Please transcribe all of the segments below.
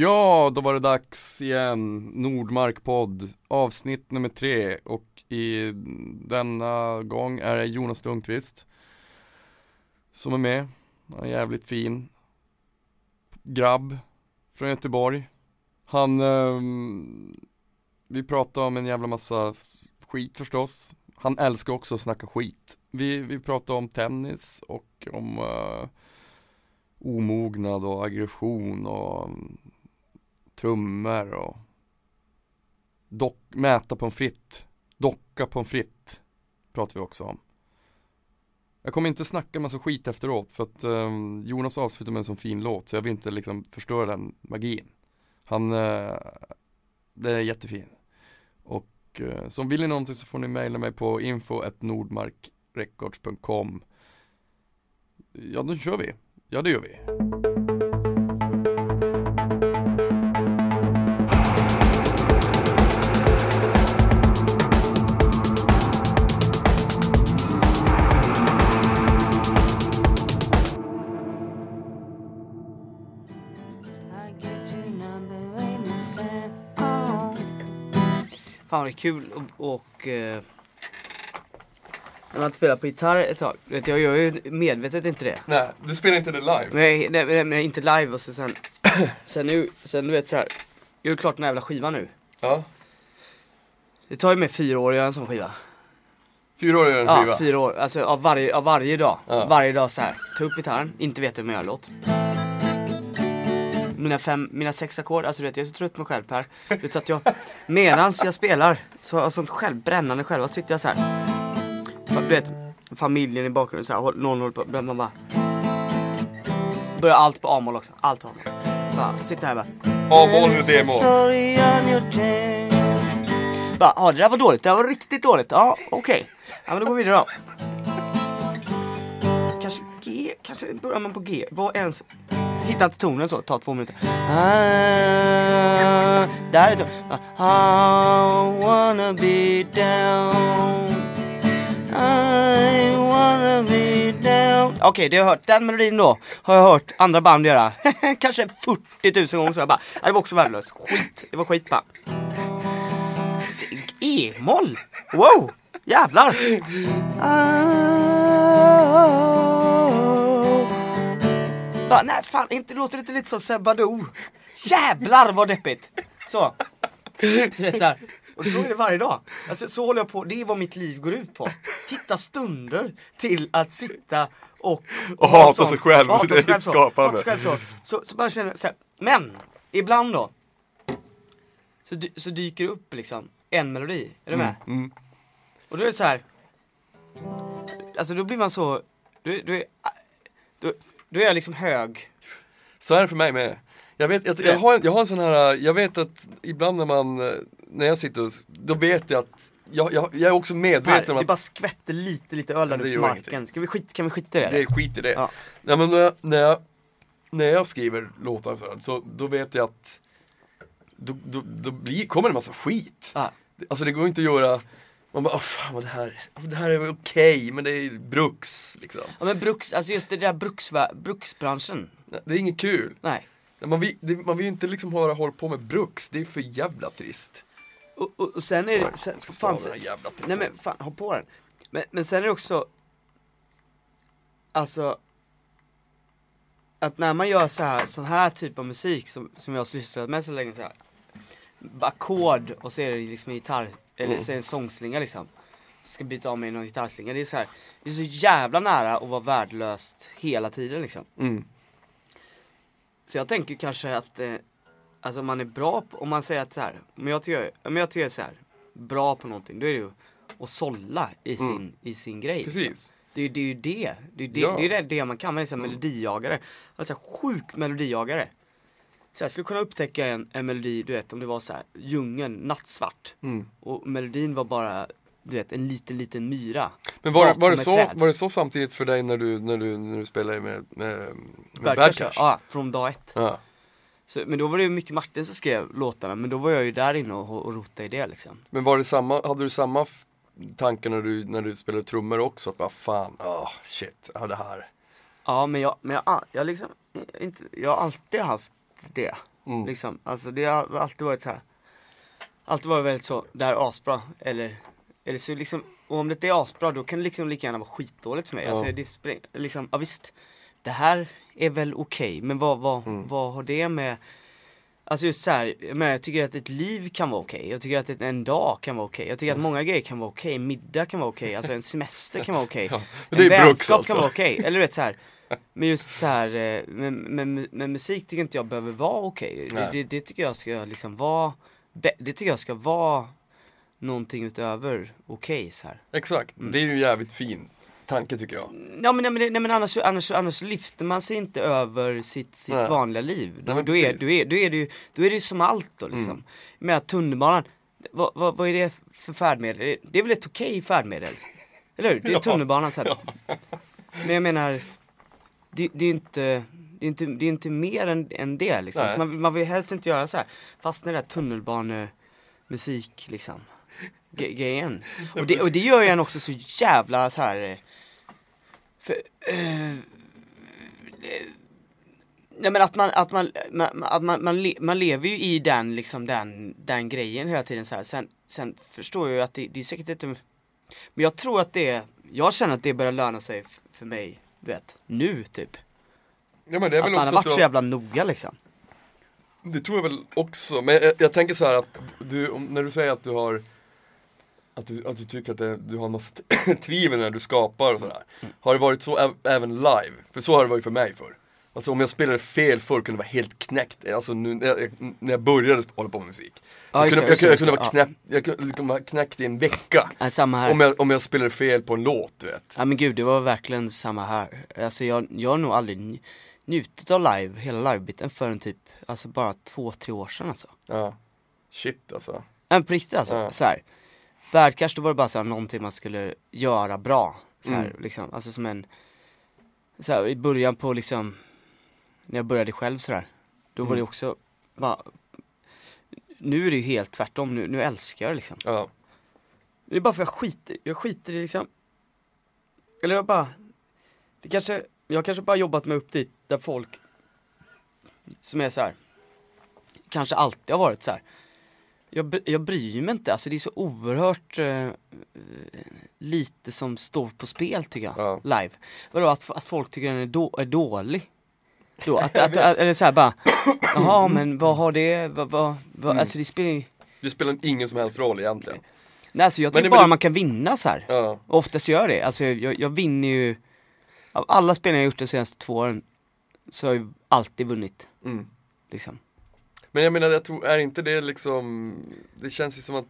Ja, då var det dags igen. Nordmark-podd, avsnitt nummer tre. Och i denna gång är det Jonas Lundqvist som är med. Han är jävligt fin grabb från Göteborg. Han, eh, vi pratar om en jävla massa skit förstås. Han älskar också att snacka skit. Vi, vi pratar om tennis och om eh, omognad och aggression och trummor och dock, mäta på en fritt, docka på en fritt pratar vi också om. Jag kommer inte snacka massa skit efteråt för att um, Jonas avslutar med en sån fin låt så jag vill inte liksom förstöra den magin. Han, eh, uh, det är jättefin. Och eh, uh, som vill ni någonting så får ni mejla mig på info.nordmarkrecords.com Ja, då kör vi. Ja, det gör vi. Fan vad kul och, och eh, när man spelar på gitarr ett tag. Vet, jag gör ju medvetet inte det. Nej, du spelar inte det live? Nej, nej, nej, nej inte live och så sen, sen, nu, sen du vet så här. Jag är klart den här jävla skivan nu. Ja. Det tar ju mig fyra år att göra en sån skiva. Fyra år att göra en Ja, skiva? fyra år. Alltså av varje, av varje dag. Ja. Varje dag så här. Ta upp gitarren, inte veta hur man gör låt. Mina fem, mina sex ackord, alltså du vet jag är så trött på mig själv Per. Vet så att jag, medans jag spelar, så har jag sånt själv, brännande själv, att sitter jag så här. Du vet, familjen i bakgrunden så här, någon håller på, man bara. Börjar allt på A-moll också, allt A-moll. Bara, sitter här bara. A-moll med D-moll. Bara, ja det där var dåligt, det där var riktigt dåligt. Ja, okej. Ja men då går vi vidare då. Kanske G, kanske börjar man på G. Vad ens... Hitta inte tonen så, ta två minuter. Ah, där är tonen. Ah, I wanna be down. I wanna be down. Okej, det har jag hört. Den melodin då har jag hört andra band göra. Kanske 40 000 gånger så jag bara, det var också värdelöst. Skit, det var skit bara. E-moll! Wow! Jävlar! Ah. Bara, nej fan, inte låter det inte lite som Sebadoo? Jävlar vad deppigt! Så. Så det är. Och så är det varje dag. Alltså, så håller jag på, det är vad mitt liv går ut på. Hitta stunder till att sitta och... Och hata sån. sig själv, Hata sitt eget så. skapande. Själv så. Så, så bara känner så här. Men, ibland då. Så, dy- så dyker det upp liksom en melodi. Är du med? Mm. Och då är det så här. Alltså då blir man så, då, då, är- då, då är jag liksom hög. Så är det för mig med. Jag, vet, jag, jag, har en, jag har en sån här, jag vet att ibland när man, när jag sitter och, då vet jag att, jag, jag, jag är också medveten om det att bara skvätter lite, lite öl där det på marken. Ska vi skit, kan vi skita i det? det är skit i det. Ja. Nej, men när, jag, när, jag, när jag skriver låtar så, så då vet jag att då, då, då blir, kommer det en massa skit. Ja. Alltså det går inte att göra, man bara, åh fan vad det här, det här är okej men det är bruks liksom. Ja men bruks, alltså just det där bruks, bruksbranschen. Det är inget kul. Nej. Man vill, det, man vill ju inte liksom hålla, hålla på med bruks, det är för jävla trist. Och, och, och sen är det, sen, ska fan, sen, nej men fan, ha på den. Men, men sen är det också, alltså, att när man gör så här, sån här typ av musik som, som jag har sysslat med så länge så här. Ackord och så är det liksom en gitarr, eller Mm. så är det en sångslinga liksom. Så ska byta av med någon gitarrslinga. Det är så här, det är så jävla nära att vara värdelöst hela tiden liksom. Mm. Så jag tänker kanske att, eh, alltså om man är bra på, om man säger att så här, men jag tycker, men jag tycker så här, bra på någonting, då är det ju att sålla i sin, i sin grej. liksom. Mm. Precis. Det är ju det, är ju det. Det är det, Ja. det, är det, man kan, man är så här melodijagare. Alltså sjuk melodijagare. Så jag skulle kunna upptäcka en, en melodi, du vet om det var så här, djungeln, nattsvart. Mm. Och melodin var bara, du vet, en liten, liten myra. Men var, var, det så, träd. var det så samtidigt för dig när du, när du, när du spelade med, med, med Bad Bad Cash? Ja, från dag ett. Ja. Så, men då var det ju mycket Martin som skrev låtarna, men då var jag ju där inne och, och rotade i det liksom. Men var det samma, hade du samma tankar när du, när du spelade trummor också? Att bara fan, ah shit, ja det här. Ja men jag, men jag, jag liksom, inte, jag har alltid haft det. Mm. Liksom. Alltså det har alltid varit så här. Alltid varit väldigt så, det här är asbra. Eller, eller så liksom, och om det inte är asbra då kan det liksom lika gärna vara skitdåligt för mig. Ja. Alltså det liksom, ja visst. Det här är väl okej, men vad, vad, Mm. vad har det med Alltså just så här, jag, menar, jag tycker att ett liv kan vara okej, jag tycker att ett, en dag kan vara okej, jag tycker att många grejer kan vara okej, middag kan vara okej, alltså en semester kan vara okej, Ja, men en vänskap alltså. kan vara okej, eller du vet så här. Men just så här, eh, med, med, med musik tycker inte jag behöver vara okej, Nej. det, det tycker jag ska liksom vara, det tycker jag ska vara någonting utöver okej så här. Exakt, Mm. det är ju en jävligt fin tanke tycker jag. Ja men, nej, men, nej, men annars, annars, annars lyfter man sig inte över sitt, sitt Nej. vanliga liv. Då, Nej, men då, är, då, är, då, är det ju, då är det ju som allt då liksom. Mm. Med tunnelbanan, vad, vad, vad är det för färdmedel? Det är väl ett okej färdmedel? Eller hur? Det är Ja. tunnelbanan så här. Men jag menar, det, det är inte det är inte, det är inte mer än, än det liksom. Nej. Så man, vill- man vill helst inte göra så här. fastna i det där tunnelbanemusik liksom. Ge- Grejen. Och det, och det gör ju en också så jävla så här. eh, För, eh, Nej men att man, att man, man, att man, man, le, man lever ju i den liksom den, den grejen hela tiden så här. Sen, sen förstår jag ju att det, det är säkert inte Men jag tror att det, jag känner att det börjar löna sig för mig, du vet, nu typ. Ja men det är Att väl man har varit att så jävla noga liksom. det tror jag väl också, men jag, jag tänker så här att du, om, när du säger att du har att du, att du tycker att det, du har en massa tvivel när du skapar och sådär. Har det varit så äv- även live? För så har det varit för mig förr. Alltså om jag spelade fel förr kunde det vara helt knäckt. Alltså nu, när, jag, när jag började hålla på med musik. Ja, jag, kunde, jag, jag vara ja. jag liksom vara knäckt i en vecka. Nej, samma här. Om jag, om jag spelade fel på en låt, du vet. Ja men gud, det var verkligen samma här. Alltså jag, jag har nog aldrig nj- njutit av live, hela livebiten förrän typ, alltså bara två, tre år sedan alltså. Ja. Shit alltså. Men på riktigt alltså, Ja. så här. Då var det bara så här, någonting man skulle göra bra. Så här, Mm. liksom, alltså som en, så här, i början på liksom, när jag började själv sådär. Då var det Mm. också, bara, nu är det ju helt tvärtom, nu, nu älskar jag det liksom. Ja. Det är bara för jag skiter, jag skiter i liksom Eller jag bara Det kanske, jag kanske bara jobbat mig upp dit där folk Som är så här. Kanske alltid har varit så här. Jag, jag bryr mig inte, alltså det är så oerhört eh, lite som står på spel tycker jag, Ja. live. Vadå att, att folk tycker den är, då, är dålig? Då, att, att, att, eller såhär bara, jaha men vad har det, vad, vad, vad Mm. alltså det spelar ju Det spelar ingen som helst roll egentligen. Nej alltså jag Men tycker det- bara men man kan vinna så här. Ja. Och oftast gör jag det. Alltså jag, jag vinner ju Av alla spelningar jag gjort de senaste två åren Så har jag alltid vunnit Mm. liksom. Men jag menar, jag tror, är inte det liksom, det känns ju som att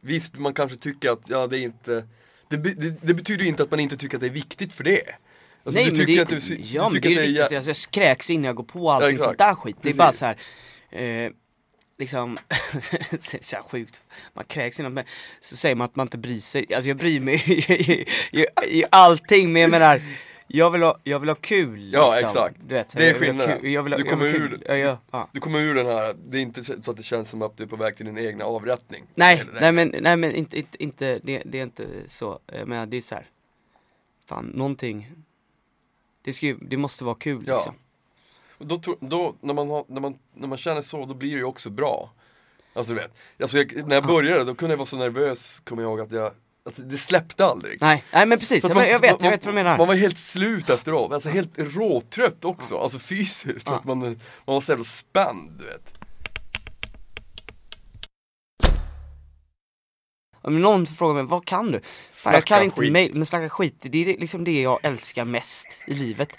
Visst, man kanske tycker att, ja det är inte Det, det, det betyder ju inte att man inte tycker att det är viktigt för det alltså, Nej du men tycker det, att du, sy- ja, du men det är det viktigaste, alltså, jag kräks innan jag går på allting exakt. sånt där skit. Det är Precis. bara så här. Eh, liksom, så här sjukt, man kräks innan men så säger man att man inte bryr sig. Alltså jag bryr mig i, allting men jag menar jag vill ha, jag vill ha kul Ja, liksom. exakt. Du vet, Det är skillnaden. kul- Jag vill ha, Du kommer ur- Ja, ja, ja. Du kommer ur den här, det är inte så att det känns som att du är på väg till din egna avrättning Nej, nej men, nej, men inte, inte, inte det, det är inte så. Menar det är så här. Fan, någonting. Det, ska ju, det måste vara kul Ja. liksom. Och då, då när, man har, när, man, när man känner så, då blir det ju också bra Alltså du vet, alltså jag, när jag började då kunde jag vara så nervös, kommer jag ihåg att jag Alltså, det släppte aldrig Nej, nej men precis, Så jag, man- jag vet, jag man- vet vad du menar. Man var helt slut efteråt, alltså helt råtrött också, alltså fysiskt. Ja. Att man, man var så jävla spänd, du vet. Om någon frågar mig, vad kan du? Fan, Snacka jag kan inte mail, men snacka skit, det är liksom det jag älskar mest i livet.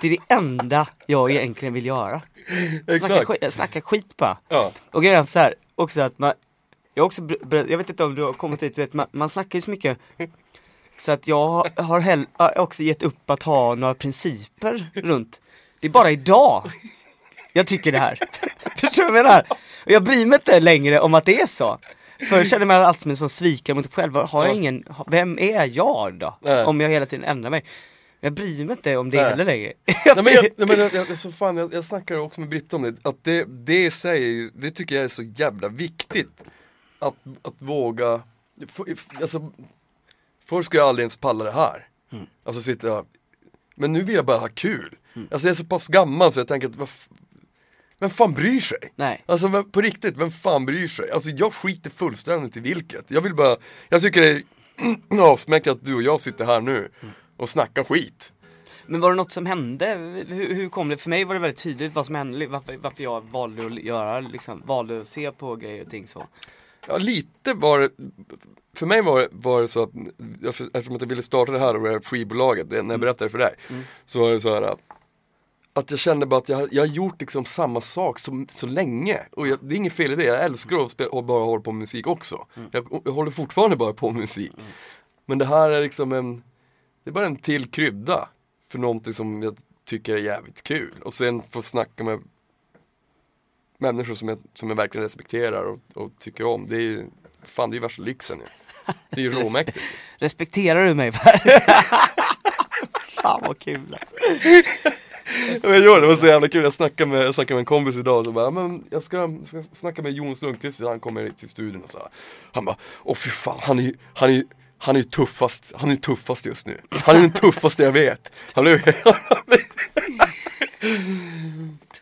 Det är det enda jag egentligen vill göra. Snacka Exakt. skit, snacka skit bara. Ja. Och grejen är så här, också att man, jag också, jag vet inte om du har kommit du vet, man, man snackar ju så mycket Så att jag har, har hell, också gett upp att ha några principer runt Det är bara idag jag tycker det här Förstår du vad jag menar? Och jag bryr mig inte längre om att det är så För jag känner mig alltid som en sån svikare mot mig själv, har jag Ja. ingen, vem är jag då? Nej. Om jag hela tiden ändrar mig Jag bryr mig inte om det heller längre Nej, men jag, nej, men jag, jag, så fan, jag, jag snackade också med Britta om det, att det, det i sig, det tycker jag är så jävla viktigt. Att, att våga, f- f- alltså, förr skulle jag aldrig ens palla det här. Mm. Alltså sitta, men nu vill jag bara ha kul. Alltså jag är så pass gammal så jag tänker att, vem fan bryr sig? Nej. Alltså vem, på riktigt, vem fan bryr sig? Alltså jag skiter fullständigt i vilket. Jag vill bara, jag tycker det är avsmäckat att du och jag sitter här nu och snackar skit. Men var det något som hände? Hur, hur kom det? För mig var det väldigt tydligt vad som hände, varför, varför jag valde att göra, liksom, valde att se på grejer och ting så. Ja lite var det, för mig var det, var det så att, eftersom att jag ville starta det här och det här skivbolaget, när jag berättade för dig, så var det så här att att jag kände bara att jag, jag har gjort liksom samma sak så, så länge. Och jag, det är inget fel i det, jag älskar att spela, och bara hålla på med musik också. Jag, jag håller fortfarande bara på med musik. Men det här är liksom en, det är bara en till krydda för någonting som jag tycker är jävligt kul. Och sen få snacka med människor som jag, som jag verkligen respekterar och, och tycker om. Det är ju, fan det är ju värsta lyxen ju. Det är ju råmäktigt. Respekterar du mig Per? Fan vad kul alltså. Ja, Jag gör det, det var så jävla kul. Jag snackade med, jag snackade med en kompis idag och så bara, men jag ska, ska snacka med Jonas Lundqvist, han kommer till studion och så här. Han bara, åh fy fan, han är ju- han är han är tuffast, han är ju tuffast just nu. Han är den tuffaste jag vet. Han är,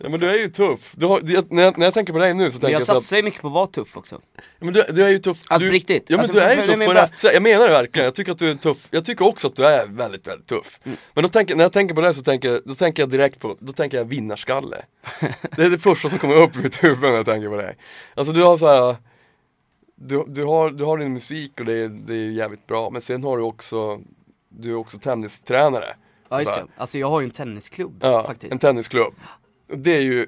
Ja men du är ju tuff. Du har, det- när, jag, när jag tänker på dig nu så tänker jag jag, så att, satsar ju mycket på att vara tuff också. ja, men du, du är ju tuff. Alltså, du, på riktigt. Ja men Alltså, du är ju tuff på rätt sätt. Jag menar det verkligen. Jag tycker att du är tuff. Jag tycker också att du är väldigt, väldigt tuff. Mm. Men då tänker, när jag tänker på det så tänker, jag- då tänker jag direkt på, då tänker jag vinnarskalle. det är det första som kommer upp i mitt huvud när jag tänker på dig. Alltså du har så här. Du, du, har, du har din musik och det är, det är jävligt bra. Men sen har du också, du är också tennistränare. Ja just det. Alltså jag har ju en tennisklubb Ja, faktiskt. en tennisklubb. Det är ju,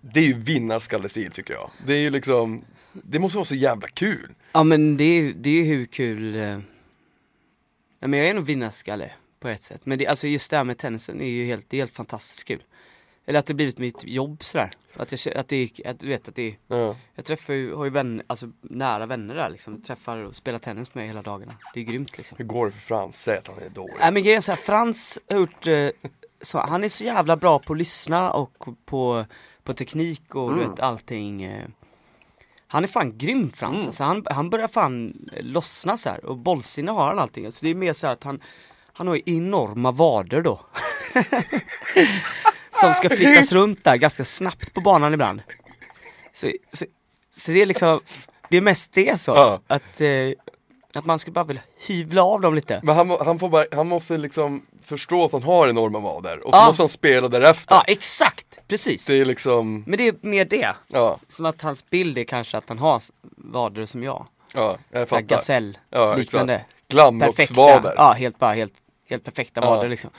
det är ju vinnarskallestil tycker jag. Det är ju liksom, det måste vara så jävla kul. Ja men det är ju det är ju hur kul eh... Ja men jag är nog vinnarskalle på ett sätt. Men det, alltså just det här med tennisen är ju helt, det är helt fantastiskt kul. Eller att det blivit mitt jobb sådär. Att jag att det att du vet att det Ja. jag träffar ju, har ju vänner, alltså nära vänner där liksom. Träffar och spelar tennis med hela dagarna. Det är grymt liksom. Hur går det för Frans? Säg att han är dålig. Nej men grejen är så här, Frans har gjort, eh, så, han är så jävla bra på att lyssna och på, på teknik och Mm. vet allting. Eh. Han är fan grym Frans, Mm. alltså, han, han börjar fan lossna så här och bollsinne har han allting. Så det är mer så här att han, han har ju enorma vader då. Som ska flyttas runt där ganska snabbt på banan ibland. Så, så, så det är liksom, det är mest det så. Ja. Att, eh, att man skulle bara vilja hyvla av dem lite. Men han, han, får bara, han måste liksom förstå att han har enorma vader och så Ja. måste han spela därefter. Ja exakt, precis. Det är liksom, Men det är mer det. ja, Som att hans bild är kanske att han har vader som jag. ja, jag fattar. gasell Ja, liknande. Glamrocksvader. Ja, helt bara helt, helt perfekta Ja. vader liksom.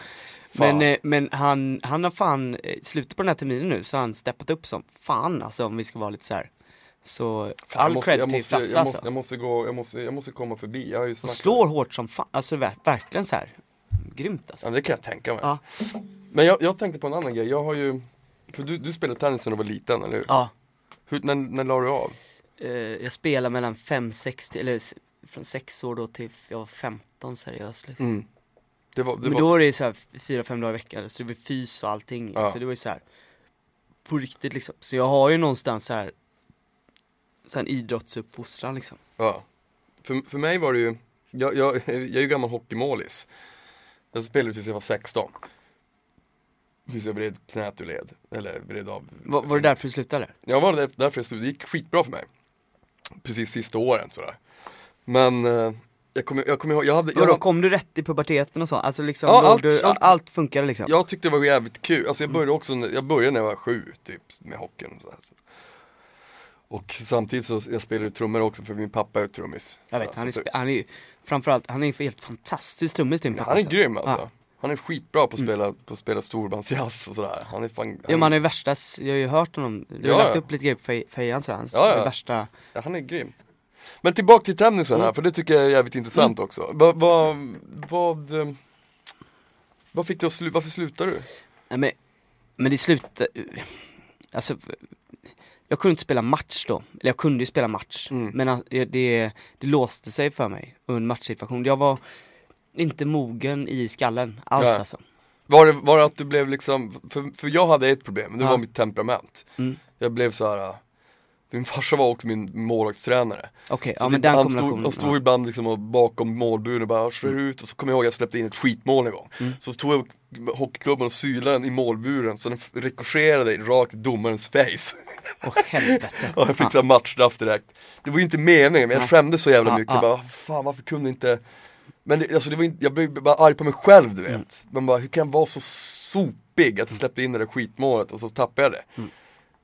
Fan. Men, eh, men han, han har fan, eh, slutet på den här terminen nu så har han steppat upp som fan alltså om vi ska vara lite så här. Så Fan, all jag måste, cred jag till Frasse jag alltså. måste, jag måste gå, jag måste, jag måste komma förbi. Jag har ju snackat. slår hårt som fan, alltså ver- verkligen så här. Grymt alltså. Ja, det kan jag tänka mig. Ja. Men jag, jag tänkte på en annan grej. Jag har ju, för du, du spelade tennis när du var liten, eller hur? Ja. hur när, när la du av? Eh, jag spelar mellan 5, 6, till- eller från 6 år då till jag var 15 seriöst liksom. Mm. Det var, det Men var, då är det ju såhär fyra, fem dagar i veckan, så det var fys och allting. Ja. Så det var ju så här på riktigt liksom. Så jag har ju någonstans så här så en idrottsuppfostran liksom. Ja. För, för mig var det ju, jag, jag, jag är ju gammal hockeymålis. Jag spelade tills jag var 16. Tills jag vred knät ur led. Eller vred av. Var, var det därför du slutade? Jag var där, därför jag slutade. Det gick skitbra för mig. Precis sista åren sådär. Men eh, jag kommer jag kommer ihåg, jag hade, jag, hade- kom du rätt i puberteten och så? Alltså liksom, Ja, allt- du, allt- allt, funkade liksom? jag tyckte det var jävligt kul. Alltså jag började också, jag började när jag var sju typ med hockeyn. Och, sådär. och samtidigt så jag spelade trummor också för min pappa är trummis. jag Så- vet, han är, så- han är ju framförallt, han är ju helt fantastisk trummis din pappa han är grym alltså. Ja. Han är skitbra på att spela, på att spela storbandsjazz och sådär. Han är fan, han, Ja men han är värsta, jag har ju hört honom, du har Ja, lagt ja. upp lite grejer på Fej- Fejan sådär, han Ja, ja. är värsta ja, han är grym. Men tillbaka till tennisen här, Mm. för det tycker jag är jävligt intressant också. Vad, vad, vad, eh, vad fick du att sluta, varför slutade du? Nej men, men det slutade, alltså jag kunde inte spela match då, eller jag kunde ju spela match, Mm. men det, det låste sig för mig under matchsituation. Jag var inte mogen i skallen alls Nej. alltså. Var det, var det att du blev liksom, för, för jag hade ett problem, det Ja. var mitt temperament. Mm. Jag blev så här. Min farsa var också min målvaktstränare. Okej, Så ja det- men den han, stod, han stod ibland liksom bakom målburen och bara kör ut och så kommer jag ihåg att jag släppte in ett skitmål en gång. Mm. Så stod jag hockeyklubban och sylade den i målburen så den ricochetade rakt i domarens face. Åh helvete. Och jag fick så här matchstraff direkt. Det var ju inte meningen men jag skämdes så jävla Ja, mycket. ja. Bara, fan varför kunde inte Men det, alltså det var inte, jag blev bara arg på mig själv du vet. Mm. Men bara, hur kan jag vara så sopig att jag släppte in det där skitmålet och så tappade jag det. Mm.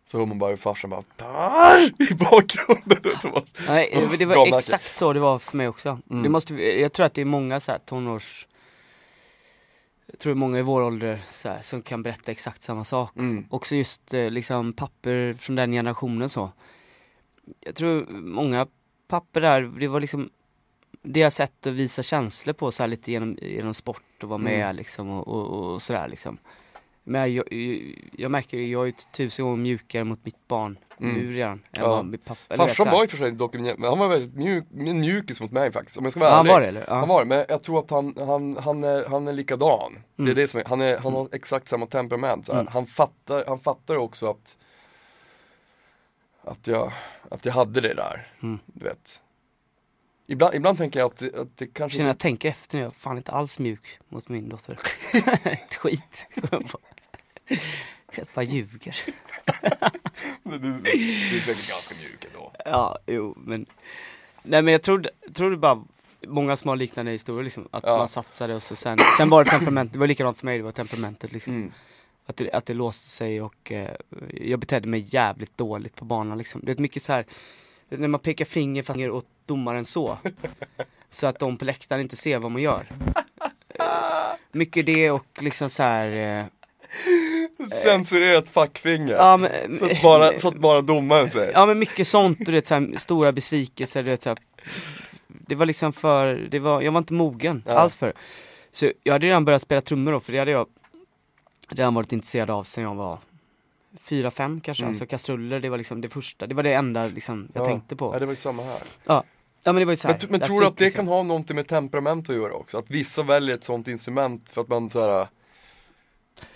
Så hör man bara hur farsan bara "Tar!" i bakgrunden. och bara, Nej, det var märke. exakt så det var för mig också. Mm. Det måste, jag tror att det är många så här tonårs Jag tror det många i vår ålder så här, som kan berätta exakt samma sak. Mm. Också just eh, liksom papper från den generationen så. Jag tror många papper där, det var liksom deras sätt att visa känslor på så här lite genom, genom sport och vara med Mm. liksom och, och, och sådär liksom. Men jag, jag, jag märker ju, jag är ju tusen gånger mjukare mot mitt barn Mm. nu redan än Ja. mitt pappa Farsan var och för sig dock, men han var väldigt mjuk, mjukis mot mig faktiskt. Om jag ska vara Ja, han var det eller? Ja. Han var det, men jag tror att han, han, han, är, han är likadan. Det är Mm. det som är, han, är, han har exakt samma temperament. Mm. han, fattar, han fattar också att att jag, att jag hade det där, Mm. du vet. Ibland, ibland tänker jag att det, att det kanske känner, jag tänker efter nu, jag är fan inte alls mjuk mot min dotter. Ett skit. Jag bara ljuger. du, du, du är säkert ganska mjuk ändå. Ja, jo, men Nej men jag trodde, trodde bara Många som har liknande historier liksom, att Ja. man satsade och så sen, sen var det temperament, det var likadant för mig, det var temperamentet liksom Mm. att, det, att det låste sig och eh, jag betedde mig jävligt dåligt på banan liksom Det är mycket så här när man pekar finger, finger åt domaren så Så att de på läktaren inte ser vad man gör Eh, Mycket det och liksom så här eh, Censurerat fackfinger. ja, men, så, att bara, så att bara domaren säger. Ja men mycket sånt, du vet så här, stora besvikelser, du vet så här, Det var liksom för, det var, jag var inte mogen Ja. alls för Så jag hade redan börjat spela trummor då, för det hade jag redan varit intresserad av sen jag var fyra, fem kanske, Mm. alltså kastruller, det var liksom det första, det var det enda liksom jag Ja. tänkte på Ja, det var ju samma här. Ja men det var ju så här, Men, men tror du att det liksom. kan ha någonting med temperament att göra också? Att vissa väljer ett sånt instrument för att man så här.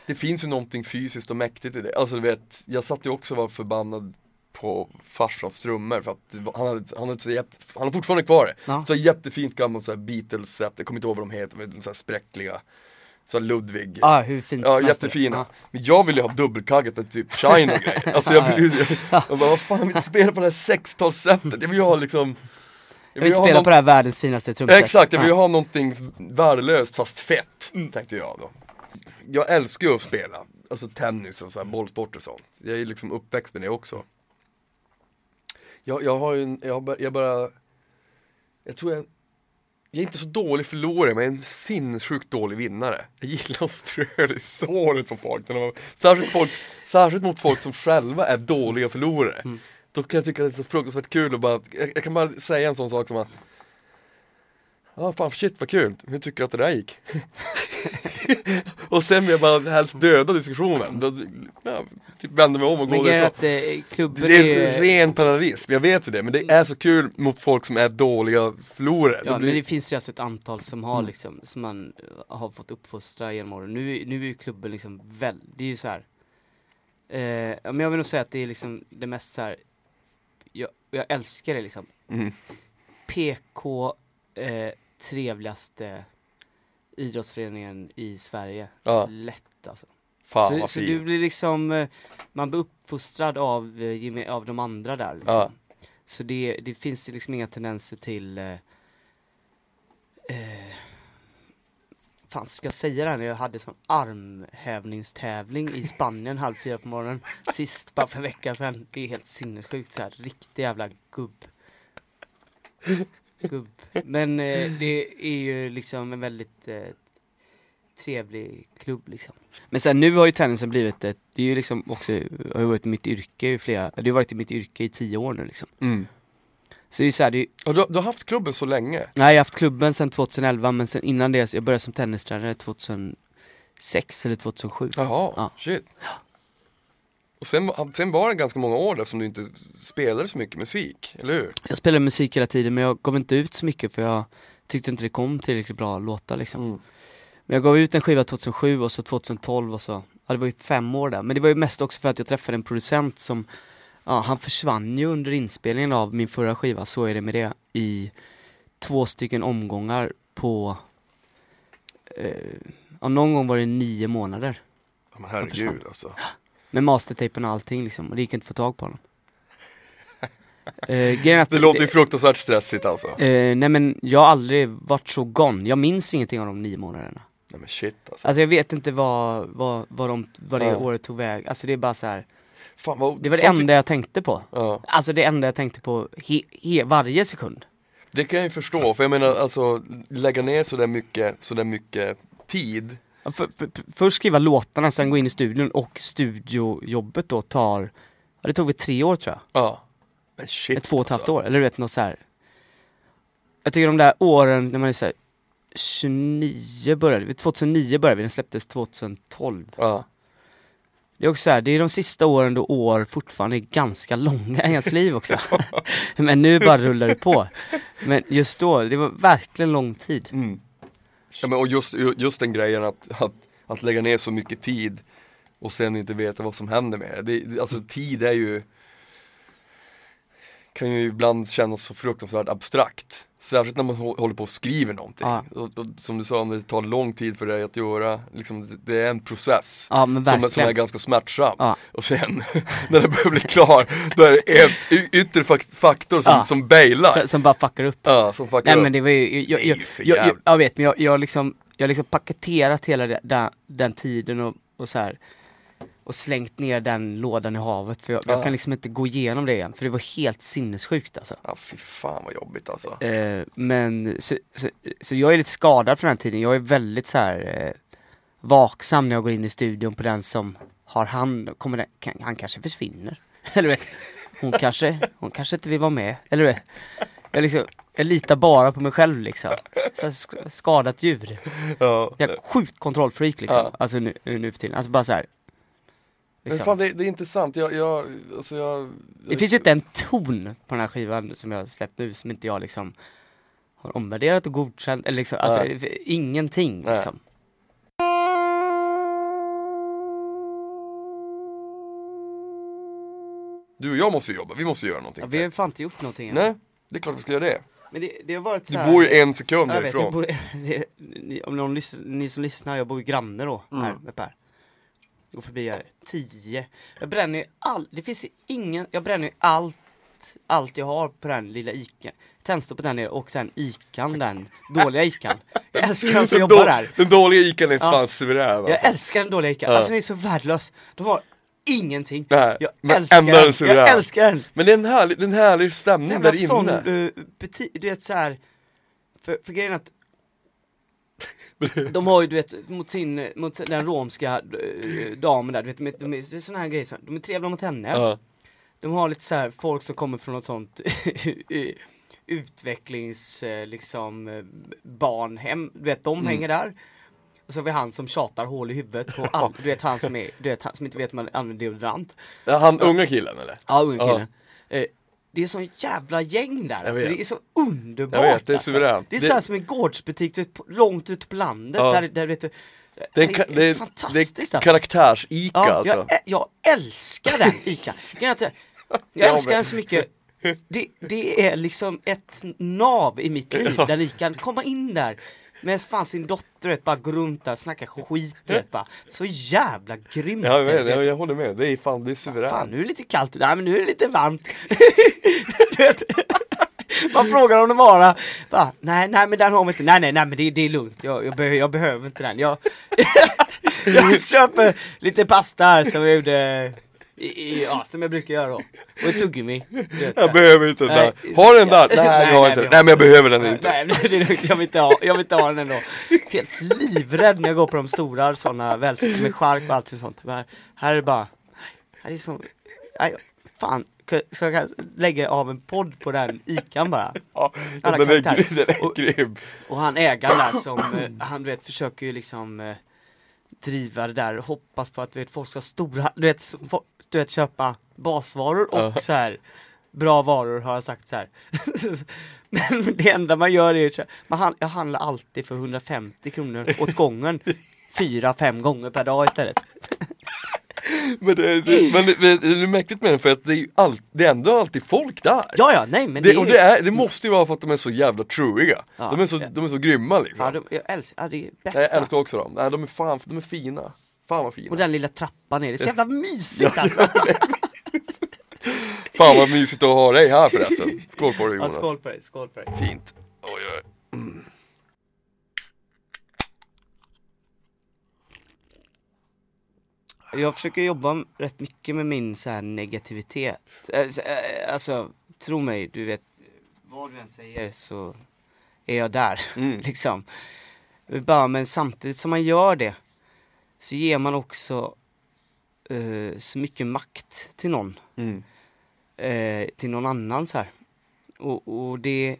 Det finns ju någonting fysiskt och mäktigt i det. Alltså du vet, jag satt ju också och var förbannad på farsans trummor för att han hade, han hade så jätte, han har fortfarande kvar det. Ja. Så jättefint gammalt så Beatles-set, jag kommer inte ihåg vad de heter, men så här spräckliga. Så här Ludwig. Ja hur fint Ja, jättefina. Ja. Men jag vill ju ha dubbelkaggat med typ shine och grejer. Alltså jag vill ju, jag, jag bara, vad fan, jag vill inte spela på det här 60-talssättet. Jag vill ju ha liksom Jag vill inte spela någon- på det här världens finaste trumset Exakt, jag vill ju ha någonting värdelöst fast fett, tänkte jag då. Jag älskar ju att spela, alltså tennis och så här bollsport och sånt. Jag är liksom uppväxt med det också. Jag, jag har ju en, jag, jag bara, jag tror jag, jag är inte så dålig förlorare men jag är en sinnessjukt dålig vinnare. Jag gillar att strö det i såret på folk. Särskilt, folk särskilt mot folk som själva är dåliga förlorare. Mm. Då kan jag tycka det är så fruktansvärt kul att bara, jag, jag kan bara säga en sån sak som att Ja fan shit vad kul, hur tycker du att det där gick? och sen vill jag bara helst döda diskussionen. Då, ja, typ vänder mig om och Men går därifrån. att eh, klubben Det är är ren penalism, jag vet ju det, men det är så kul mot folk som är dåliga förlorare. Ja det blir... men det finns ju alltså ett antal som har Mm. liksom, som man har fått uppfostra genom åren. Nu, nu är ju klubben liksom väl, det är ju så här. Eh, men jag vill nog säga att det är liksom det mest så här. Jag, jag älskar det liksom. Mm. PK eh, trevligaste idrottsföreningen i Sverige. Ja. Lätt alltså. Fan så vad så du blir liksom, eh, man blir uppfostrad av, eh, av de andra där liksom. Ja. Så det, det finns liksom inga tendenser till eh, eh, Fan ska jag säga det här när jag hade sån armhävningstävling i Spanien halv fyra på morgonen Sist, bara för en vecka sedan Det är helt sinnessjukt så här, riktig jävla gubb Gubb Men eh, det är ju liksom en väldigt eh, trevlig klubb liksom Men sen nu har ju tennisen blivit ett, det är ju liksom också, har ju varit mitt yrke i flera, det har varit mitt yrke i tio år nu liksom Mm. Så det är ju så här, det är, Och du, du har haft klubben så länge? Nej, jag har haft klubben sedan 2011 men sen innan det, jag började som tennistränare 2006 eller 2007 Jaha, Ja. shit. Och sen, var- sen var det ganska många år där som du inte spelade så mycket musik, eller hur? Jag spelade musik hela tiden men jag gav inte ut så mycket för jag tyckte inte det kom tillräckligt bra låtar liksom Mm. Men jag gav ut en skiva 2007 och så 2012 och så, ja det var ju fem år där Men det var ju mest också för att jag träffade en producent som Ja, han försvann ju under inspelningen av min förra skiva, Så är det med det, i två stycken omgångar på, eh, ja någon gång var det nio månader. Ja, men herregud alltså. Med mastertejpen och allting liksom, och det gick inte att få tag på honom. eh, att- Det låter ju fruktansvärt stressigt alltså. Eh, nej men jag har aldrig varit så gone, jag minns ingenting av de nio månaderna. Nej men shit alltså. Alltså jag vet inte vad, vad, vad, de, vad det Ja. året tog väg, alltså det är bara så här. Fan, vad, det var det enda jag tänkte på. Ja. Alltså det enda jag tänkte på he, he, varje sekund. Det kan jag ju förstå, för jag menar alltså lägga ner sådär mycket, sådär mycket tid För, för, för, först skriva låtarna, sen gå in i studion och studiojobbet då tar, ja det tog väl tre år tror jag. Ja Men shit två och ett halvt alltså. år, eller du vet något så här. Jag tycker de där åren när man är såhär 29 började vi, 2009 började vi, den släpptes 2012. Ja, Det är också så här, det är de sista åren då år fortfarande är ganska långa i ens liv också. Men nu bara rullar det på. Men just då, det var verkligen lång tid. mm ja men och just, just den grejen att, att, att lägga ner så mycket tid och sen inte veta vad som händer med det. det, alltså tid är ju kan ju ibland kännas så fruktansvärt abstrakt. Särskilt när man hå- håller på och skriver någonting. Ja. Och, och, som du sa, det tar lång tid för dig att göra, liksom, det- är en process. Ja som, som är ganska smärtsam. Ja. Och sen när det börjar bli klar, då är det en yttre fak- faktor som, som bailar. Så- Som bara fuckar upp. Ja, som fuckar Nej upp. men det var ju, jag, jag, jag, jag, jag vet men jag, jag liksom, jag har liksom paketerat hela den, den tiden och, och så här och slängt ner den lådan i havet för jag, Ja. jag kan liksom inte gå igenom det igen för det var helt sinnessjukt alltså. Ja fy fan vad jobbigt alltså. Eh, men så, så, så jag är lite skadad från den tiden, jag är väldigt så här eh, vaksam när jag går in i studion på den som har hand, kommer den, kan, han kanske försvinner. Eller vet, hon kanske, hon kanske inte vill vara med, eller vet. Jag, liksom, jag litar bara på mig själv liksom. Så skadat djur. Ja. Jag är sjukt kontrollfreak liksom, Ja. alltså nu, nu för tiden. Alltså bara så här. Men Liksom. fan det, det är intressant, jag, jag, alltså jag Det finns ju inte en ton på den här skivan som jag har släppt nu som inte jag liksom har omvärderat och godkänt, eller liksom, alltså Nej. ingenting Nej. liksom. Du och jag måste jobba, vi måste göra någonting Ja, vi har fan inte gjort någonting än. Nej, det är klart vi ska göra det. Men det, det har varit så Du här, bor ju en sekund jag vet, jag därifrån. bor, det, ni, om någon ni som lyssnar, jag bor ju granne då, här Mm. med Per. Går förbi här, tio. Jag bränner ju all, det finns ju ingen, jag bränner ju allt, allt jag har på den lilla Ica. Tändstoppet där nere och sen Ican, den dåliga Ican. Jag älskar de som Den jobbar där. Den dåliga ikan är Ja. fan suverän alltså. Jag älskar den dåliga Ican, Ja. alltså den är så värdelös. De har ingenting. Nej, Jag älskar den den, jag älskar den. Men det är en härlig, det är en härlig stämning där inne. sån, uh, beti- du vet såhär, för, för grejen är att de har ju du vet, mot sin, mot den romska uh, damen där, du vet, de, är- de, är- det är såna här grejer, så- de är trevliga mot henne. Ja. De har lite så här folk som kommer från något sånt utvecklings, eh, liksom, eh, barnhem, du vet, de Mm. hänger där. Och så har vi han som tjatar hål i huvudet på all, du vet han som är, du vet han som inte vet man använder deodorant. Ja, Han unga killen eller? Ja, unga killen. Eh, det är sån jävla gäng där alltså. det är så underbart Jag vet, det är alltså. suveränt. Det är Det- som en gårdsbutik du vet, långt ute på landet Ja. där, där vet du Det är, ka- det är, fantastiskt det alltså. karaktärs-Ica Ja, alltså. jag, jag älskar den ICA. Att jag, älskar den så mycket. Det, det är liksom ett nav i mitt liv där kan komma in där med fan sin dotter, vet, bara gå runt där, snacka skit, vet, bara. Så jävla grymt. Ja, jag, vet, jag, jag håller med, det är fan, det är suveränt. Fan nu är det lite kallt, nej men nu är det lite varmt. du vet. Man frågar om det bara, bara, nej nej men den har vi inte, nej nej nej men det, det är lugnt, jag, jag, behöver, jag behöver inte den. Jag, jag köper lite pasta här som jag gjorde, i, ja, som jag brukar göra då. Och ett tuggummi. Jag behöver inte den Nej. där. Har den där? Nej, Nej, jag har nej, inte den. Nej men jag behöver den Nej, inte. nej, det är lugnt. jag vill inte ha, jag vill inte ha den ändå. Helt livrädd när jag går på de stora sådana välskötta med chark och allt sånt. Men här, här är det bara, här är så, nej, fan, ska jag lägga av en podd på den Ican bara? Ja, Alla den är, den är Och- grym. Och han ägaren där som, eh, han du vet försöker ju liksom eh, driva det där, hoppas på att du vet folk ska ha stora, du vet, så- fo- du vet köpa basvaror och Ja. så här bra varor har jag sagt så här. Men det enda man gör är ju, man hand, jag handlar alltid för 150 kronor åt gången, fyra, fem gånger per dag istället. Men det, det, men det, det är mäktigt med den för att det är ju all, det är ändå alltid folk där. Ja, ja, nej men Det, det, och det, är, det måste ju vara för att de är så jävla truiga. Ja. de, är så, de är så grymma liksom. Ja, de, jag älskar, ja, det är bästa. jag älskar också dem. Nej, de är fan, de är fina. Fan vad fina. Och den lilla trappan ner, det är så jävla mysigt alltså. Fan vad mysigt att ha dig här förresten. Skål på dig Ja, Jonas. skål på dig, skål på dig. Fint. Oj, oj. Mm. Jag försöker jobba rätt mycket med min så här negativitet. Eh, eh, Alltså, tro mig, du vet, vad du än säger så är jag där, Mm. liksom. Bara, men samtidigt som man gör det så ger man också eh, så mycket makt till någon. Mm. eh, till någon annan så här. Och, och det,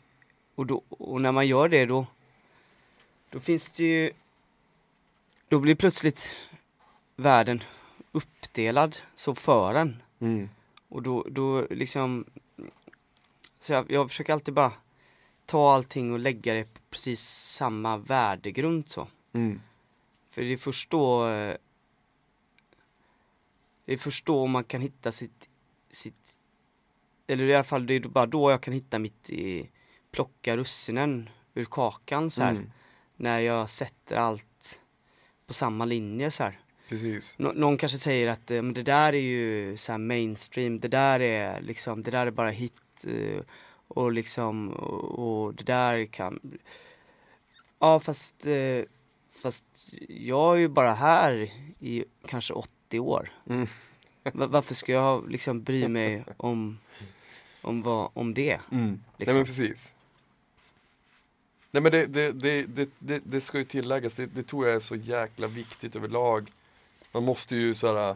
och, då, och när man gör det då, då finns det ju, då blir plötsligt världen uppdelad så för en. Mm. Och då, då liksom, så jag, jag försöker alltid bara ta allting och lägga det på precis samma värdegrund så. Mm. För det är först då eh, Det är först då man kan hitta sitt, sitt Eller i alla fall det är bara då jag kan hitta mitt i, Plocka russinen ur kakan så här. Mm. När jag sätter allt på samma linje så här. Precis. Nå- någon kanske säger att eh, men det där är ju så mainstream, det där är liksom, det där är bara hit eh, och liksom, och, och det där kan Ja fast, eh, fast jag är ju bara här i kanske 80 år. Mm. Va- varför ska jag liksom bry mig om, om, vad, om det? Mm. Nej Liksom. men precis. Nej men det, det, det, det, det, ska ju tilläggas, det, det tror jag är så jäkla viktigt överlag. Man måste ju såhär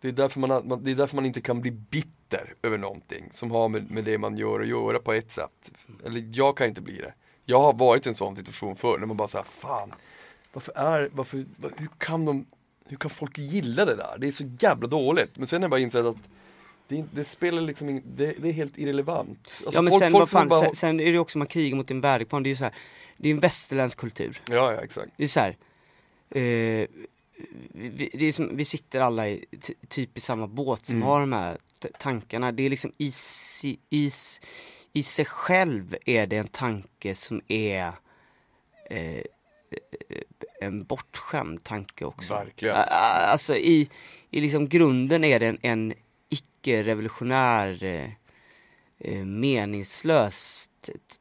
det är, därför man, det är därför man inte kan bli bitter över någonting som har med, med det man gör att göra på ett sätt. Eller jag kan inte bli det. Jag har varit i en sån situation förr när man bara säger fan, varför är, varför, var- hur kan de, hur kan folk gilla det där? Det är så jävla dåligt. Men sen har jag bara insett att det, det spelar liksom ing, det, det är helt irrelevant. Alltså, ja men folk- sen, folk fan, bara- sen, sen är det också man krigar mot en värdekvarn, det är ju så här, det är en västerländsk kultur. Ja, ja exakt. Det är så här, eh, vi, det är som, vi sitter alla i, ty- typ i samma båt som Mm. har de här tankarna. Det är liksom i, si- i, sig själv är det en tanke som är eh, en bortskämd tanke också. Verkligen. Alltså i, i liksom grunden är det en, en icke-revolutionär eh, eh, meningslös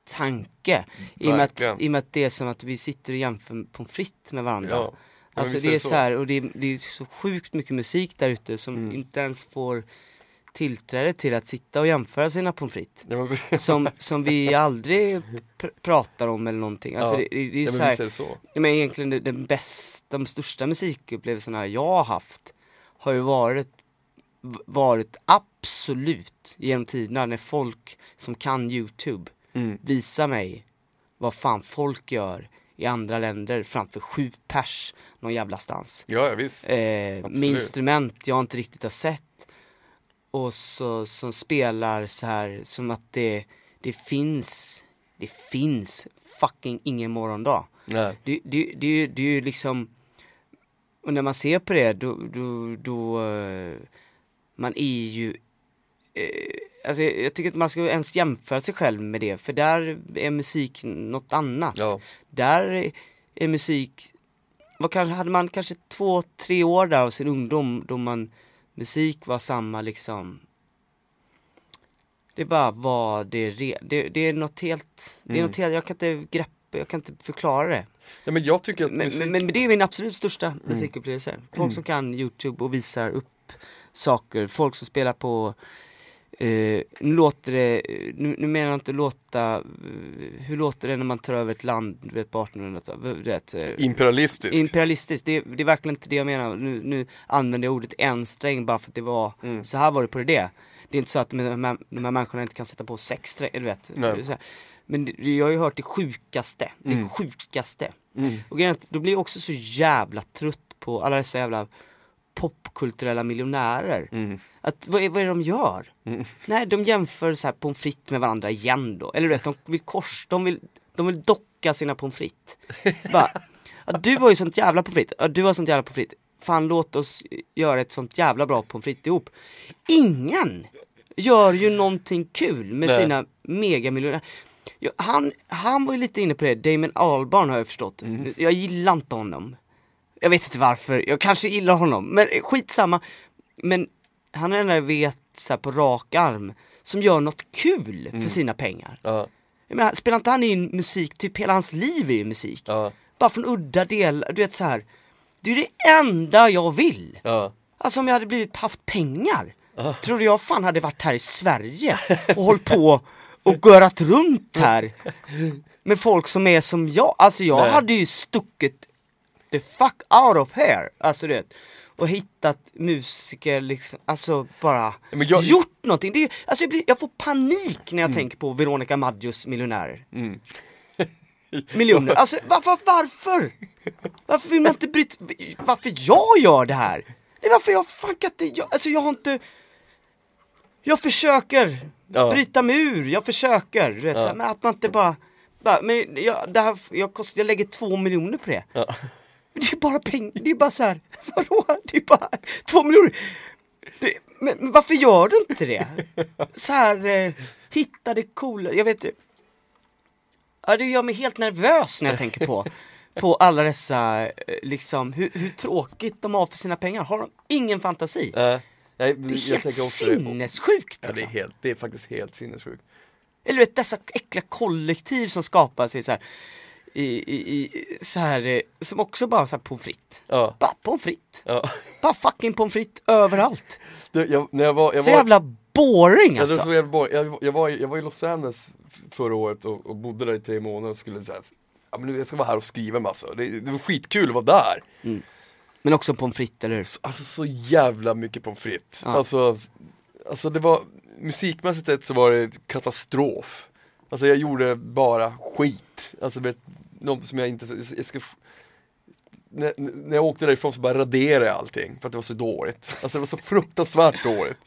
tanke. I och, med att. I och med att det är som att vi sitter och jämför pommes frites med varandra. Ja. alltså det är så. så här, och det är, det är så sjukt mycket musik där ute som Mm. inte ens får tillträde till att sitta och jämföra sina pommes frites. Ja, Som, som vi aldrig pr- pratar om eller någonting. Alltså Ja. det, det, det är ja, så men här, är så. Men egentligen det- den bästa, de största musikupplevelserna jag har haft har ju varit, varit absolut genom tiderna när folk som kan Youtube Mm. visar mig vad fan folk gör i andra länder framför sju pers någon jävla stans. Ja, visst. Eh, med instrument jag inte riktigt har sett och så som spelar så här som att det, det finns, det finns fucking ingen morgondag. Nej. Det, det, det, är ju- det är ju liksom, och när man ser på det då, då, då eh, man är ju, eh, alltså jag, tycker att man ska ens jämföra sig själv med det, för där är musik något annat. Ja. Där är musik, vad kanske, hade man kanske två, tre år där av sin ungdom då man, musik var samma liksom det bara var det, re, det, det är något helt, det är Mm. något helt, jag kan inte greppa, jag kan inte förklara det. ja, men jag tycker att Men, musik... men, men det är min absolut största musikupplevelse. Folk Mm. som kan Youtube och visar upp saker, folk som spelar på eh, nu låter det, nu, nu menar jag inte låta, hur låter det när man tar över ett land, du vet på 1800-talet, du vet, eh, Imperialistiskt. Imperialistiskt, det, det är verkligen inte det jag menar. Nu, nu använder jag ordet en sträng bara för att det var, Mm. så här var det på det. Det är inte så att de här, de här människorna inte kan sätta på sex strängar, du vet. Men det, jag har ju hört det sjukaste, det Mm. sjukaste. Mm. Och då blir jag också så jävla trött på alla dessa jävla popkulturella miljonärer. Mm. Att, vad är, vad är det de gör? Mm. Nej, de jämför så här pommes frites med varandra igen då. Eller du vet, de vill kors, de vill, de vill docka sina pommes frites. Bara, ja, du har ju sånt jävla pommes frites, ja, du har sånt jävla pommes frites. fan låt oss göra ett sånt jävla bra pommes frites ihop. Ingen gör ju någonting kul med Nej. sina megamiljoner. Ja, han, han var ju lite inne på det, Damon Albarn har jag förstått. Mm. Jag gillar inte honom. Jag vet inte varför, jag kanske gillar honom, men skitsamma. Men han är den jag vet så här, på rak arm, som gör något kul Mm. för sina pengar. Ja, Jag menar, spelar inte han in musik, typ hela hans liv är ju musik. ja, Bara från udda delar, du vet så här. Det är det enda jag vill. ja. Alltså om jag hade blivit haft pengar, tror du jag fan hade varit här i Sverige och hållit på och görat runt här med folk som är som jag. Alltså jag Nej. hade ju stuckit the fuck out of here, alltså du vet. Och hittat musiker liksom, alltså bara jag- gjort någonting. Det är, alltså jag, blir, jag får panik när jag tänker på Veronica Maggios miljonärer. Mm. Miljoner, alltså varför, varför? Varför vill man inte bryta, varför jag gör det här? Det är varför jag kan inte, jag, alltså jag har inte Jag försöker Ja. bryta ur, jag försöker, du vet, så här, men att man inte bara, bara men jag, det här, jag, kost, jag lägger två miljoner på det. Ja. Men det är bara pengar, det är bara så här, vadå? Det är bara två miljoner. Det, men, varför gör du inte det? Så här, eh, hitta det coola, jag vet inte. Ja, det gör mig helt nervös när jag tänker på, på alla dessa, eh, liksom, hur, hur tråkigt de har för sina pengar. Har de ingen fantasi? Nej, nej, Det är helt det. sinnessjukt! Ja, det är Liksom. helt, det är faktiskt helt sinnessjukt. Eller du vet dessa äckliga kollektiv som skapas i så här, i, i, i, så här, eh, som också bara så här pommes frites. Ja, Bara pommes frites. ja. Bara fucking pommes frites överallt. Du, jag, när jag var, jag Så var, jävla boring Ja, det var alltså. så jävla bra. Jag, jag, var, jag var i Los Angeles förra året och, och bodde där i tre månader och skulle säga Ja men nu, jag ska vara här och skriva en massa, det, det var skitkul att vara där Men också pommes frites, eller hur? så, Alltså så jävla mycket pommes frites Ja. alltså, alltså det var, musikmässigt sett så var det katastrof Alltså jag gjorde bara skit, alltså vet, något som jag inte, jag ska när, när jag åkte därifrån så bara raderade jag allting för att det var så dåligt Alltså det var så fruktansvärt dåligt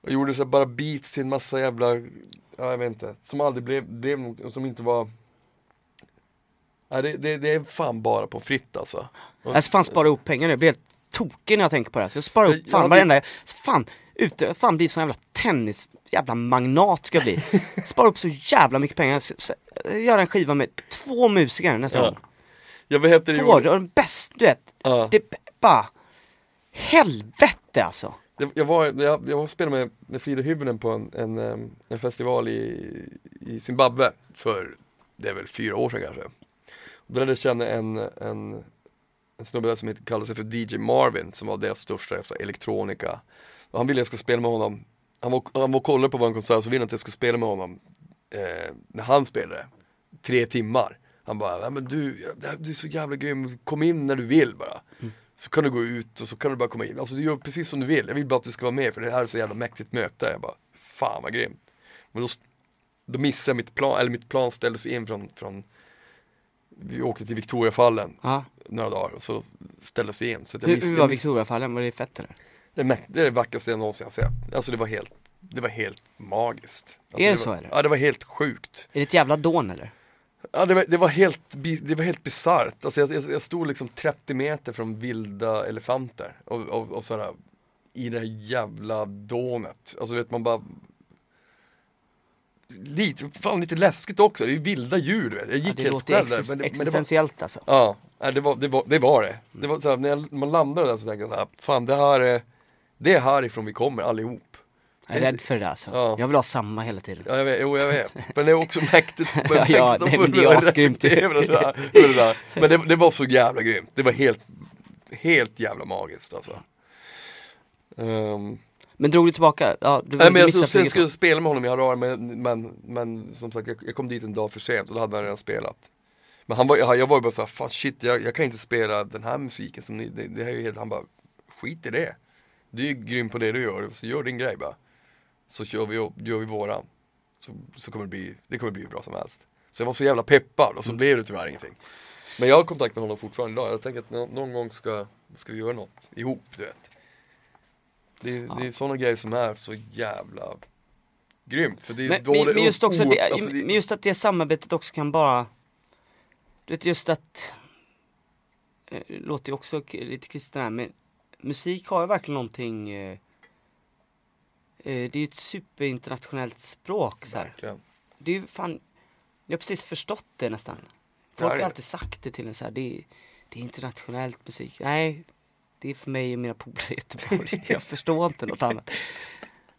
och gjorde så bara beats till en massa jävla, ja jag vet inte, som aldrig blev, blev något, som inte var Nej det, det, det är fan bara på fritt alltså Jag ska fan spara ihop pengar nu, jag blir helt tokig när jag tänker på det här. Så jag sparar ihop Jag- fan jag- varenda, fan, ute, fan blir sån jävla tennis, jävla magnat ska jag bli. Spara upp så jävla mycket pengar, göra en skiva med två musiker nästa Ja. gång. Jag vet det, Två, det var den bästa, du vet. Ja. Det bara, helvete alltså. Jag, jag, var, jag, jag var spelade med, med Frida Hyvönen på en, en, en festival i, i Zimbabwe för, det är väl fyra år sedan kanske. Och då lärde jag känna en, en, en snubbe där som heter, kallade sig för DJ Marvin som var deras största elektronika. Och han ville att jag skulle spela med honom, han var, han var och kollade på vår konsert så ville han att jag skulle spela med honom eh, när han spelade. Tre timmar. Han bara, ja, men du, det du är så jävla grym, kom in när du vill bara. Så kan du gå ut och så kan du bara komma in. Alltså du gör precis som du vill. Jag vill bara att du ska vara med för det här är så jävla mäktigt möte. Jag bara, fan vad grymt. Men då, då missade jag mitt plan, eller mitt plan ställdes in från, från vi åkte till Victoriafallen Ja. några dagar och så ställdes det in. Så jag Hur, miss, hur jag var Victoriafallen, var det fett eller? det, är det är det vackraste jag någonsin har sett. Alltså det var helt, det var helt magiskt. Alltså, Är det var, så, eller? Ja det var helt sjukt. Är det ett jävla dån eller? Ja det var, det var helt, bi- det var helt bisarrt. Alltså jag, jag, stod liksom 30 meter från vilda elefanter och, och, och sådär i det här jävla dånet. Alltså vet man bara Lite, fan lite läskigt också, det är ju vilda djur du vet. Jag Ja, gick det helt låter själv där. exist- Men det, men det var, existentiellt alltså. ja, nej, det var, det var det. Var det. det var såhär, när jag, man landade där så tänkte jag såhär, fan det här är, det är härifrån vi kommer allihop. Jag är rädd för det där alltså. Ja. Jag vill ha samma hela tiden. Ja, jag vet, jo jag vet. Men det är också mäktigt. Men Ja, ja, nej, men det är asgrymt. Men det, det var så jävla grymt. Det var helt, helt jävla magiskt alltså. Um, Men drog du tillbaka? Ja, du, nej men jag, skulle jag spela med honom i Harare men, men, men som sagt jag, jag kom dit en dag för sent och då hade han redan spelat. Men han var, jag, jag var ju bara såhär, fan shit jag, jag kan inte spela den här musiken som ni, det, det här är ju helt, han bara, skit i det. Du är ju grym på det du gör, så gör din grej bara. Så kör vi, gör vi våran. Så, så kommer det bli, det kommer bli hur bra som helst. Så jag var så jävla peppad och så blev det tyvärr ingenting. Men jag har kontakt med honom fortfarande idag, jag tänker att nå, någon gång ska, ska vi göra något ihop, du vet. Det, är- det är sådana grejer som är så jävla grymt, för det är Men, då men, just också det, alltså det- men just att det samarbetet också kan bara Du vet just att eh, låter ju också lite kristen här, men musik har ju verkligen någonting eh, Det är ju ett superinternationellt språk så här. Verkligen. Det är ju fan, jag har precis förstått det nästan. Folk har alltid sagt det till en så här, det är, det är internationellt musik. Nej, det är för mig och mina polare i Göteborg. jag förstår inte något annat.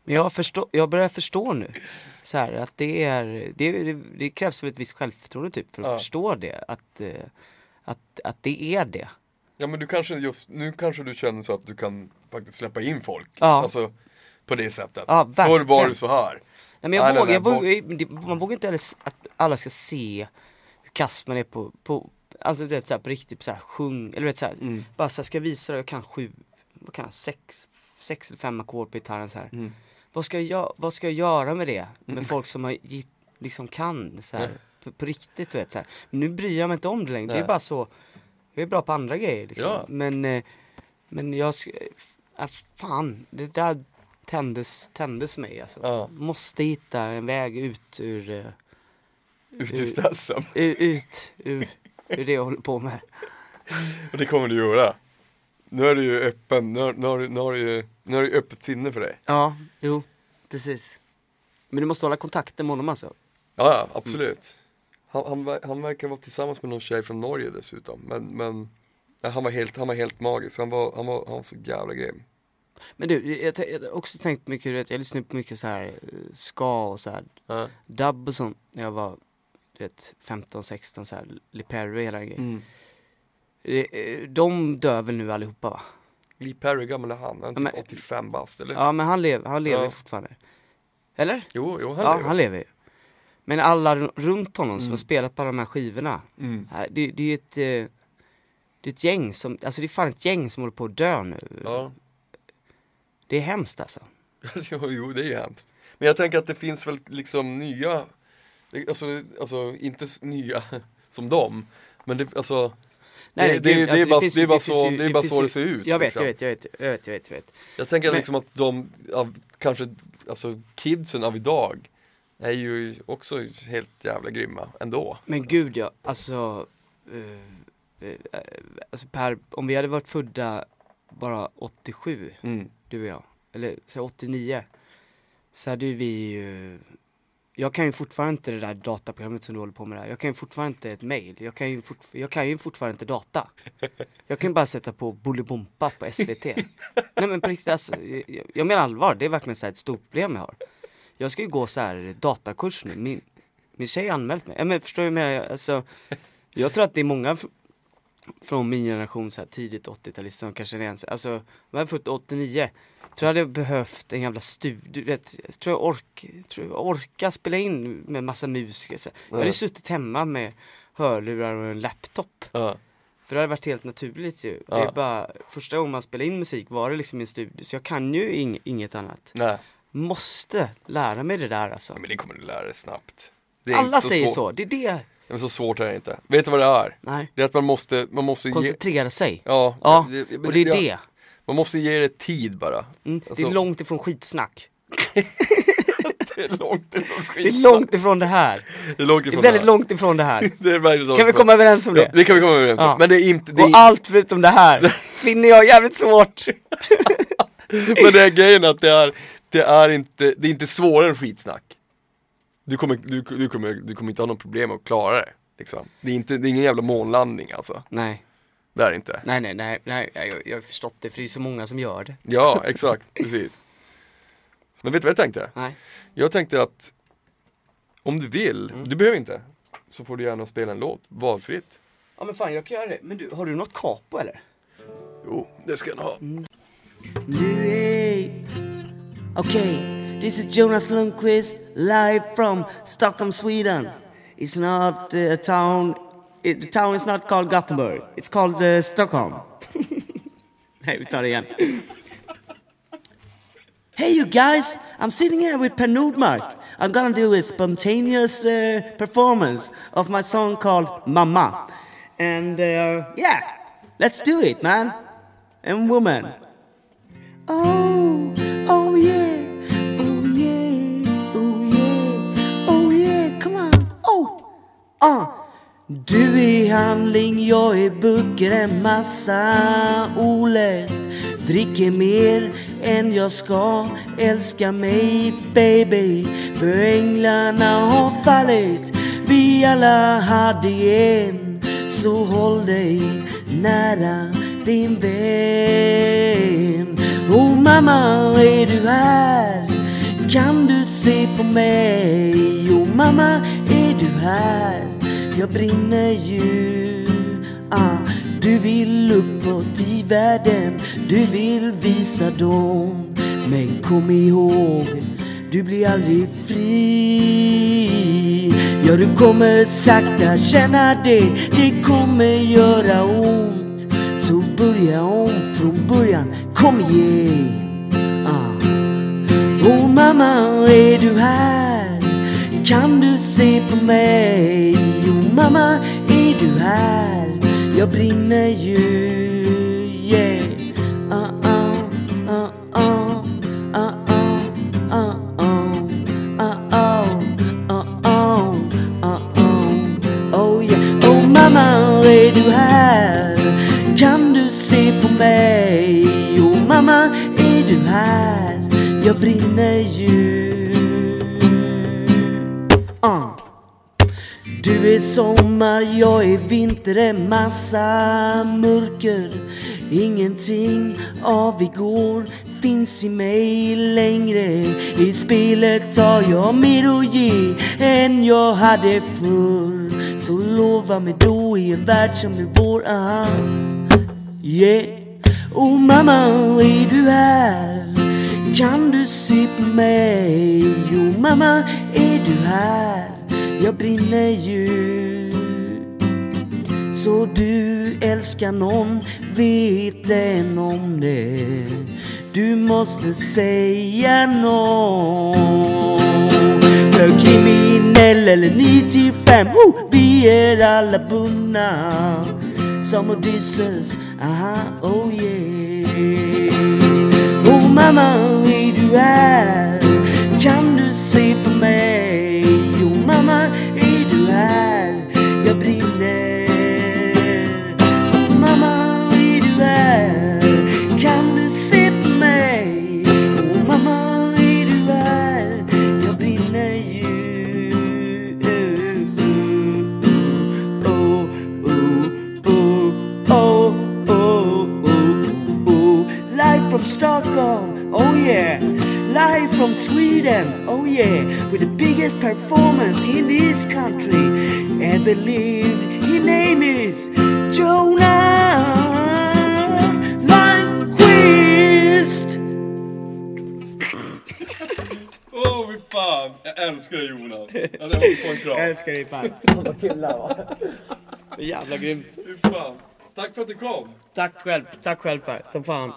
Men jag, förstå, jag börjar förstå nu, så här, att det är, det, det, det krävs väl ett visst självförtroende typ för att Ja. förstå det. Att, eh, att, att det är det. Ja men du kanske just, nu kanske du känner så att du kan faktiskt släppa in folk. Ja. Alltså på det sättet. Ja, Förr var det så här. Nej, men jag vågar, jag vågar, det- man vågar inte heller att alla ska se hur kass man är på, på alltså du vet såhär på riktigt så här, sjung, eller du vet såhär, Mm. bara så här, ska jag visa dig, jag kan sju, vad kan jag, sex, sex eller fem ackord på gitarren så här. Mm. Vad ska jag, vad ska jag göra med det? Med folk som har, liksom kan så här, på, på riktigt du vet så här. Men nu bryr jag mig inte om det längre, det Nej. är bara så, jag är bra på andra grejer liksom. Ja. Men, eh, men jag, äh, fan, det där tändes, tändes mig alltså. Ja. Måste hitta en väg ut ur, eh, Ut ur stressen. ut, ut ur, ur det jag håller på med. Och det kommer du göra. Nu är du ju öppen, nu har, nu har, du- nu har du ju, nu har du öppet sinne för dig. Ja, jo, precis. Men du måste hålla kontakten med honom alltså. Ja, ja absolut. Han, han, ver- han verkar vara tillsammans med någon tjej från Norge dessutom. Men, men han, var helt, han var helt magisk. Han var, han var, han var så jävla grym. Men du, jag, har också tänkt mycket, vet, jag lyssnade på mycket så här eh, ska och så här Ja. dubb och sånt när jag var, du vet, 15, 16 så här, Lee Perry hela den grejen. Mm. Eh, eh, De dör väl nu allihopa va? Lee Perry, gammal är han? Han är Ja, typ men- 85 bast eller? Ja men han lever, han lever Ja. fortfarande. Eller? Jo, jo han ja, lever. han lever ju. Men alla ru- runt honom som Mm. har spelat på de här skivorna, Mm. det, det är ett det är ett gäng som, alltså det är fan ett gäng som håller på att dö nu. Ja. Det är hemskt alltså. jo, det är hemskt. Men jag tänker att det finns väl liksom nya, alltså, alltså inte nya som dem, men det, alltså Nej, det, det, alltså, är bara, det är bara så det, är bara så det ser ut. Jag vet, liksom. jag vet, jag vet, jag vet, jag vet, jag vet. Jag tänker Men- liksom att de, av, kanske, alltså kidsen av idag är ju också helt jävla grymma ändå. Men gud ja, alltså, eh, eh, alltså Per, om vi hade varit födda bara 87, Mm. Du och jag, eller så 89, så hade ju vi ju jag kan ju fortfarande inte det där dataprogrammet som du håller på med där. Jag kan ju fortfarande inte ett mail. Jag kan ju, fort, jag kan ju fortfarande inte data. Jag kan ju bara sätta på Bolibompa på SVT. Nej men på riktigt alltså, jag, jag menar allvar. Det är verkligen så ett stort problem jag har. Jag ska ju gå så här datakurs nu. Min, min tjej har anmält mig. Ja, men förstår du vad jag menar? Alltså, jag tror att det är många från min generation, så här, tidigt 80-talister som kanske redan, alltså, jag är född 89, tror jag hade behövt en jävla studio, du vet, jag tror jag ork, tror jag orkar spela in med massa musiker. Så. Jag hade suttit hemma med hörlurar och en laptop. Ja. För det hade varit helt naturligt ju. Det är bara, första gången man spelar in musik var det liksom i en studio, så jag kan ju ing, inget annat. Nej, Måste lära mig det där alltså. ja, men det kommer du lära dig snabbt. Det är Alla säger så, det är det. Men så svårt är det inte. Vet du vad det är? Nej, Det är att man måste, man måste ge, koncentrera sig. ja, Ja, men och det är ja, det. Man måste ge det tid bara. Mm, det Alltså- är långt ifrån skitsnack. Det är långt ifrån skit. Det är långt ifrån det här. Det är långt Det är ifrån väldigt här. långt ifrån det här. Det är väldigt långt Kan vi komma överens om Ja, det? det kan vi komma överens om. Men det är inte, det Och är, allt förutom det här finner jag jävligt svårt. men det är grejen att det är, det är inte, det är inte svårare än skitsnack. Du kommer, du, du, kommer, du kommer inte ha något problem att klara det. Liksom. Det, är inte, det är ingen jävla månlandning alltså. Nej, Det är det inte. nej, nej, nej, nej jag, jag har förstått det för det är så många som gör det. Ja, exakt, precis. Men vet du vad jag tänkte? Nej. Jag tänkte att om du vill, Mm. du behöver inte, så får du gärna spela en låt, valfritt. Ja men fan jag kan göra det. Men du, har du något capo eller? Jo, det ska jag ha. Nu är... Okej, this is Jonas Lundqvist live from Stockholm, Sweden. It's not uh, a town... It, the town is not called Gothenburg. It's called uh, Stockholm. Nej, vi tar det igen. Hey you guys, I'm sitting here with Per Nordmark. I'm gonna do a spontaneous uh, performance of my song called Mamma. And uh, yeah, let's do it man. And woman. Oh, uh. Du är handling, jag är böcker en massa oläst Dricker mer än jag ska, älska mig baby För änglarna har fallit, vi alla hade en Så håll dig nära din vän Oh mamma, är du här? Kan du se på mig? Oh mamma, här? Jag brinner ju. Ah, Du vill uppåt i världen. Du vill visa dem. Men kom ihåg Du blir aldrig fri. Ja, du kommer sakta känna det. Det kommer göra ont. Så börja om från början. Kom igen. Ah. Oh mamma, är du här? Kan du se på mig? Jo mamma, är du här? Jag brinner ju, yeah uh -uh, uh -uh, uh -uh, uh -uh, uh -uh, uh -uh, uh -uh. Oh yeah, oh mamma, är du här? Kan du se på mig? Jo mamma, är du här? Jag brinner ju är sommar, jag är vinter, en massa mörker Ingenting av igår finns i mig längre I spelet har jag mer att ge än jag hade förr Så lova mig då i en värld som är vår. Yeah Oh mamma, är du här? Kan du se på mig? Oh mamma, är du här? Jag brinner ju. Så du älskar någon, vet den om det. Du måste säga någon. För kriminell eller 95, oh, vi är alla bundna. Som Odysseus, aha, oh yeah. Oh mamma, är du här? Kan du se på mig? Oh mamma, är du här? Jag brinner Oh mamma, är du här? Kan du se på mig? Oh mamma, är du här? Jag brinner ju Oh, oh, oh, oh, oh, oh, oh. Live from Stockholm, oh yeah. Live from Sweden, oh yeah. With the biggest performance in this country ever lived. His name is Jonas Lundqvist. Åh oh, fan, jag älskar dig Jonas. Jag måste få en kram. älskar dig fan. Vad killar va? Jävla grymt. Fy fan. Tack för att du kom. Tack själv, tack själv för, som fan.